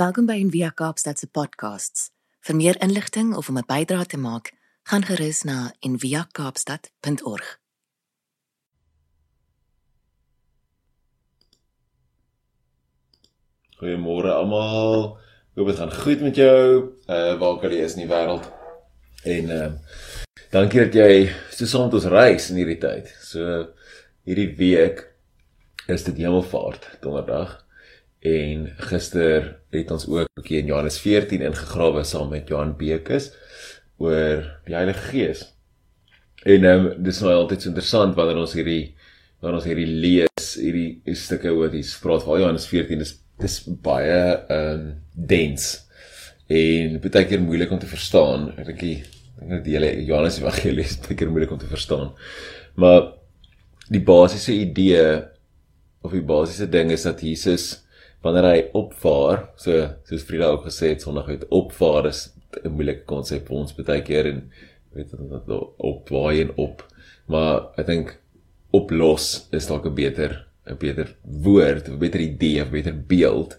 Welkom by Envia Kaapstad se podcasts. Vir meer inligting of om 'n bydrae te maak, gaan gerus na enviakaapstad.org. Goeiemôre almal. Hoop dit gaan goed met jou. Uh waar kan jy is in die wêreld? En ehm uh, dankie dat jy so saam met ons reis in hierdie tyd. So hierdie week is dit Hemelvaart Donderdag en gister het ons ook 'n bietjie in Johannes 14 ingegrawe saam met Johan Bekes oor die Heilige Gees. En um, dis nou altyd so interessant wanneer ons hierdie wanneer ons hierdie lees, hierdie stukke oor die spraak van Johannes 14 is dis baie ehm um, dens en baie keer moeilik om te verstaan. Ek dink die die hele Johannes Evangelie is baie keer moeilik om te verstaan. Maar die basiese idee of die basiese ding is dat Jesus wanneer hy opvaar, so soos Frida ook gesê het, Sondag het opvaar is 'n moeilike konsep vir ons baie keer en weet dat dit opwaai en op. Maar ek dink oplos is dalk 'n beter 'n beter woord, 'n beter idee, 'n beter beeld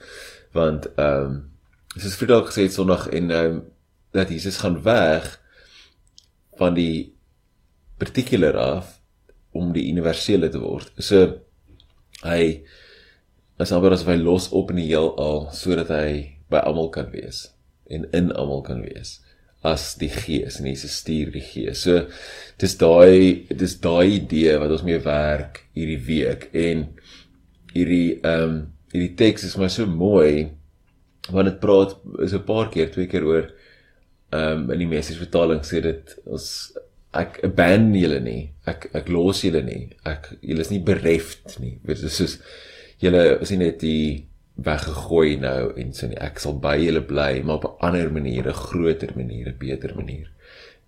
want ehm um, soos Frida ook gesê het Sondag en ehm um, dat Jesus gaan weg van die particular af om die universele te word. So hy is amper as hy los op in die heelal sodat hy by almal kan wees en in almal kan wees as die gees en Jesus stuur die gees. So dis daai dis daai idee wat ons mee werk hierdie week. En hierdie ehm um, hierdie teks is my so mooi want dit praat is 'n paar keer twee keer oor ehm um, in die message vertaling sê dit ons ek abandon julle nie. Ek ek los julle nie. Ek julle is nie bereft nie. Weet dis soos julle is nie net die weggegooi nou en sê so ek sal by julle bly maar op 'n ander manier, 'n groter manier, 'n beter manier.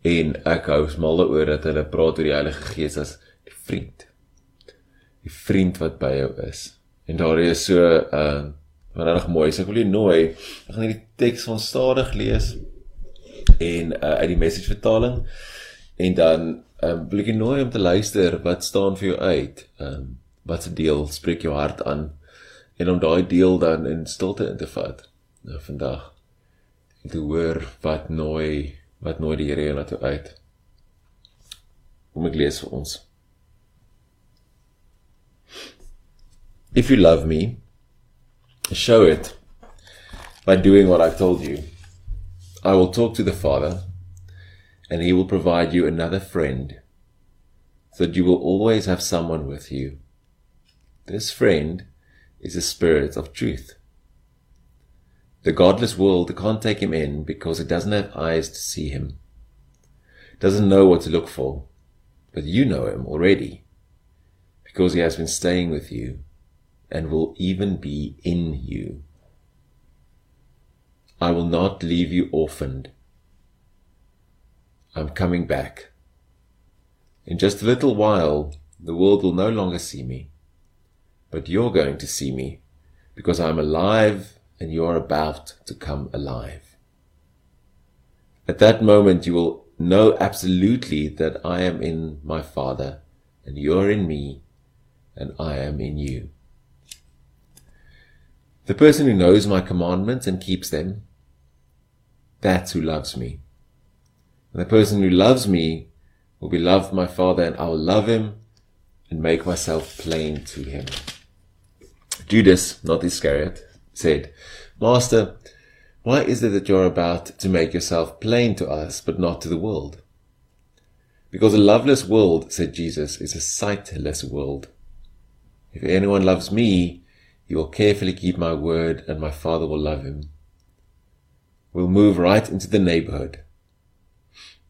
En ek hou smal daaroor dat hulle praat oor die Heilige Gees as die vriend. Die vriend wat by jou is. En daar is so 'n uh, regtig mooi. So ek wil jou nooi, ek gaan hierdie teks van stadig lees en uh, uit die message vertaling en dan um, wil ek jou nooi om te luister wat staan vir jou uit. Um, wat se deel spreek jou hart aan en om daai deel dan in stilte in te vat nou vandag en te hoor wat nooi wat nooi die Here na toe uit. Kom ek lees vir ons. If you love me show it by doing what I've told you. I will talk to the Father and he will provide you another friend so that you will always have someone with you This friend is the Spirit of truth. The godless world can't take him in because it doesn't have eyes to see him, doesn't know what to look for, but you know him already because he has been staying with you and will even be in you. I will not leave you orphaned. I'm coming back. In just a little while, the world will no longer see me but you're going to see me because I'm alive and you're about to come alive. At that moment, you will know absolutely that I am in my Father and you're in me and I am in you. The person who knows my commandments and keeps them, that's who loves me. And the person who loves me will be loved by my Father and I will love him and make myself plain to him. Judas, not Iscariot, said, Master, why is it that you're about to make yourself plain to us, but not to the world? Because a loveless world, said Jesus, is a sightless world. If anyone loves me, he will carefully keep my word, and my Father will love him. We'll move right into the neighborhood.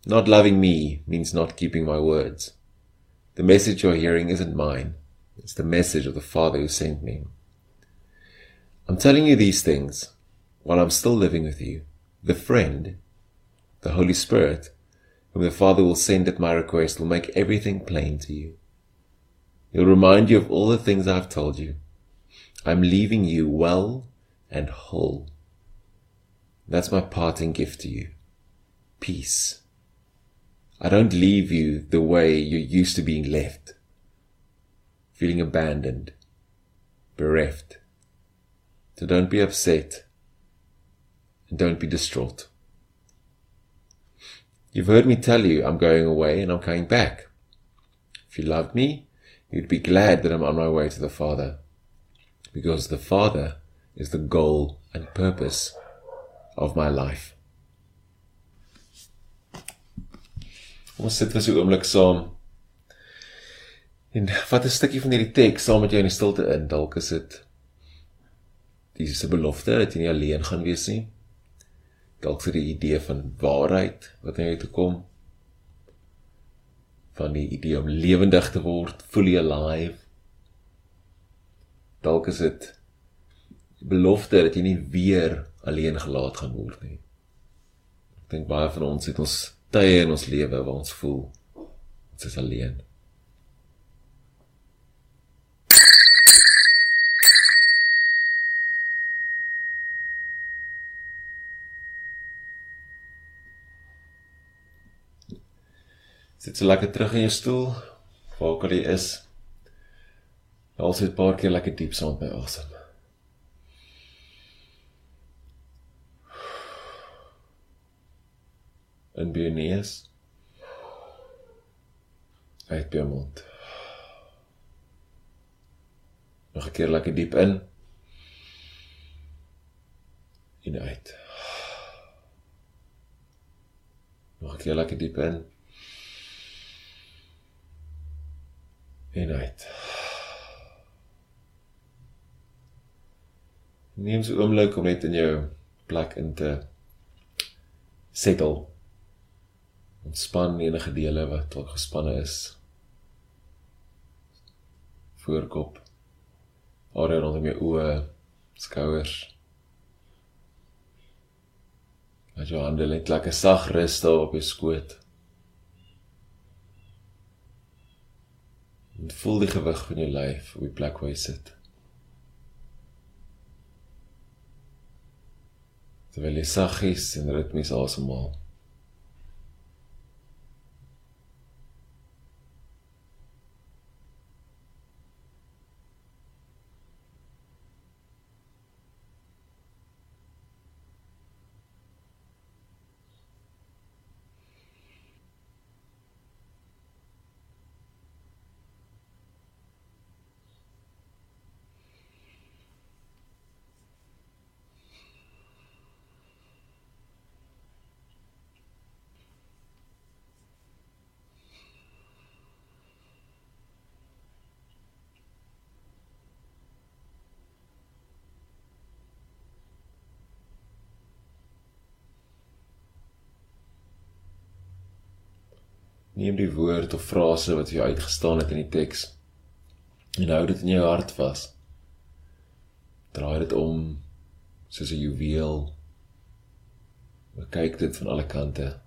Not loving me means not keeping my words. The message you're hearing isn't mine. It's the message of the Father who sent me. I'm telling you these things while I'm still living with you. The friend, the Holy Spirit, whom the Father will send at my request, will make everything plain to you. He'll remind you of all the things I've told you. I'm leaving you well and whole. That's my parting gift to you. Peace. I don't leave you the way you're used to being left. Feeling abandoned, bereft, so don't be upset. and don't be distraught. You've heard me tell you I'm going away and I'm coming back. If you loved me, you'd be glad that I'm on my way to the Father, because the Father is the goal and purpose of my life. Ons sit vir so 'n oomblik saam. En wat 'n stukkie van hierdie teks saam met jou in die stilte in, dalk is dit dis 'n belofte dat jy nie alleen gaan wees nie. Dalk vir die idee van waarheid wat na jou toe kom. Van die idee om lewendig te word, fully alive. Dalk is dit die belofte dat jy nie weer alleen gelaat gaan word nie. Ek dink baie van ons het ons tye in ons lewe waar ons voel ons is alleen. Sit so lekker terug in jou stoel. Waar ook al jy is. Haal sit 'n paar keer lekker diep saam by asem. In by jou neus. Uit by jou mond. Nog 'n keer lekker diep in. En uit. Nog 'n keer lekker diep in. En uit. Neem so 'n oomblik om net in jou plek in te settle. Ontspan enige dele wat al gespanne is. Voorkop. Area rondom jou oë, skouers. Laat jou hande net lekker sag rus daar op jou skoot. En voel die gewig van jou lyf op die plek waar jy sit. Terwyl jy saggies en ritmies asemhaal. Neem die woord of frase wat vir jou uitgestaan het in die teks en hou dit in jou hart vas. Draai dit om soos 'n juweel. Kyk dit van alle kante.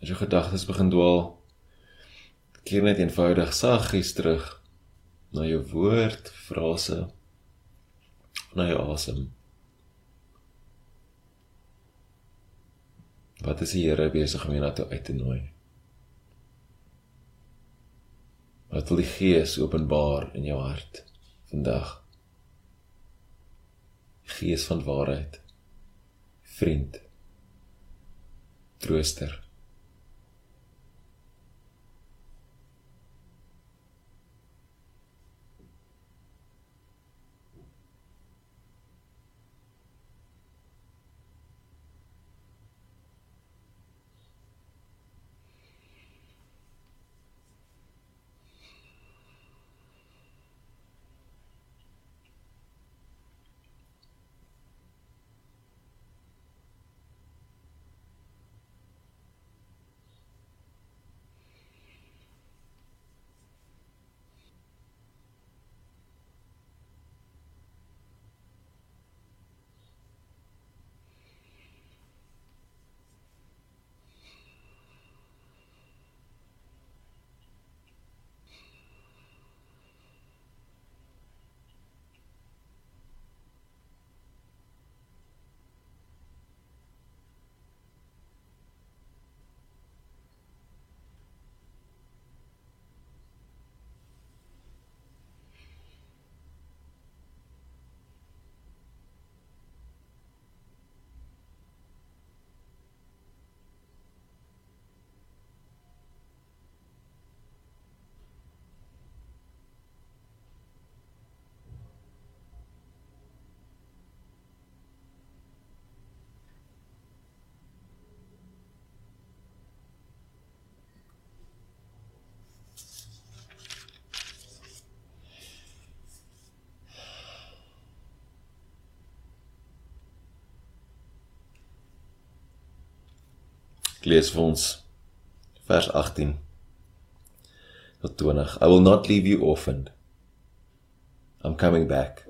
As jou gedagtes begin dwaal, keer net eenvoudig saggies terug na jou woord, frase, na jou asem. Wat is die Here besig om jou na toe uit te nooi? Wat wil die Gees openbaar in jou hart vandag? Gees van waarheid. Vriend. Trooster. Lees vir ons vers 18 tot 20. I will not leave you orphaned. I'm coming back.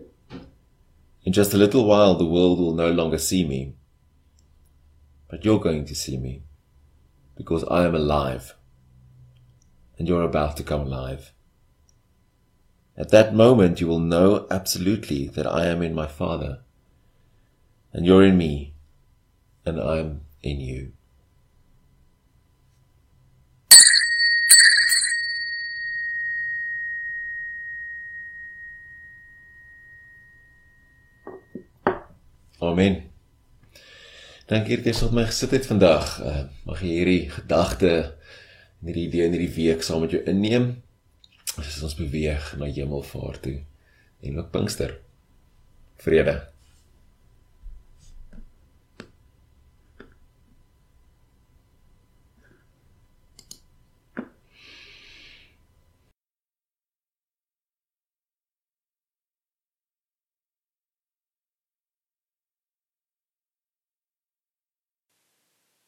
In just a little while the world will no longer see me. But you're going to see me because I am alive. And you're about to come alive. At that moment you will know absolutely that I am in my Father. And you're in me. And I'm in you. Amen. Dankie dat jy saam met my gesit het vandag. Uh, mag jy hierdie gedagte en hierdie idee in hierdie week saam met jou inneem as ons beweeg na Hemelvaart toe en ook Pinkster. Vrede.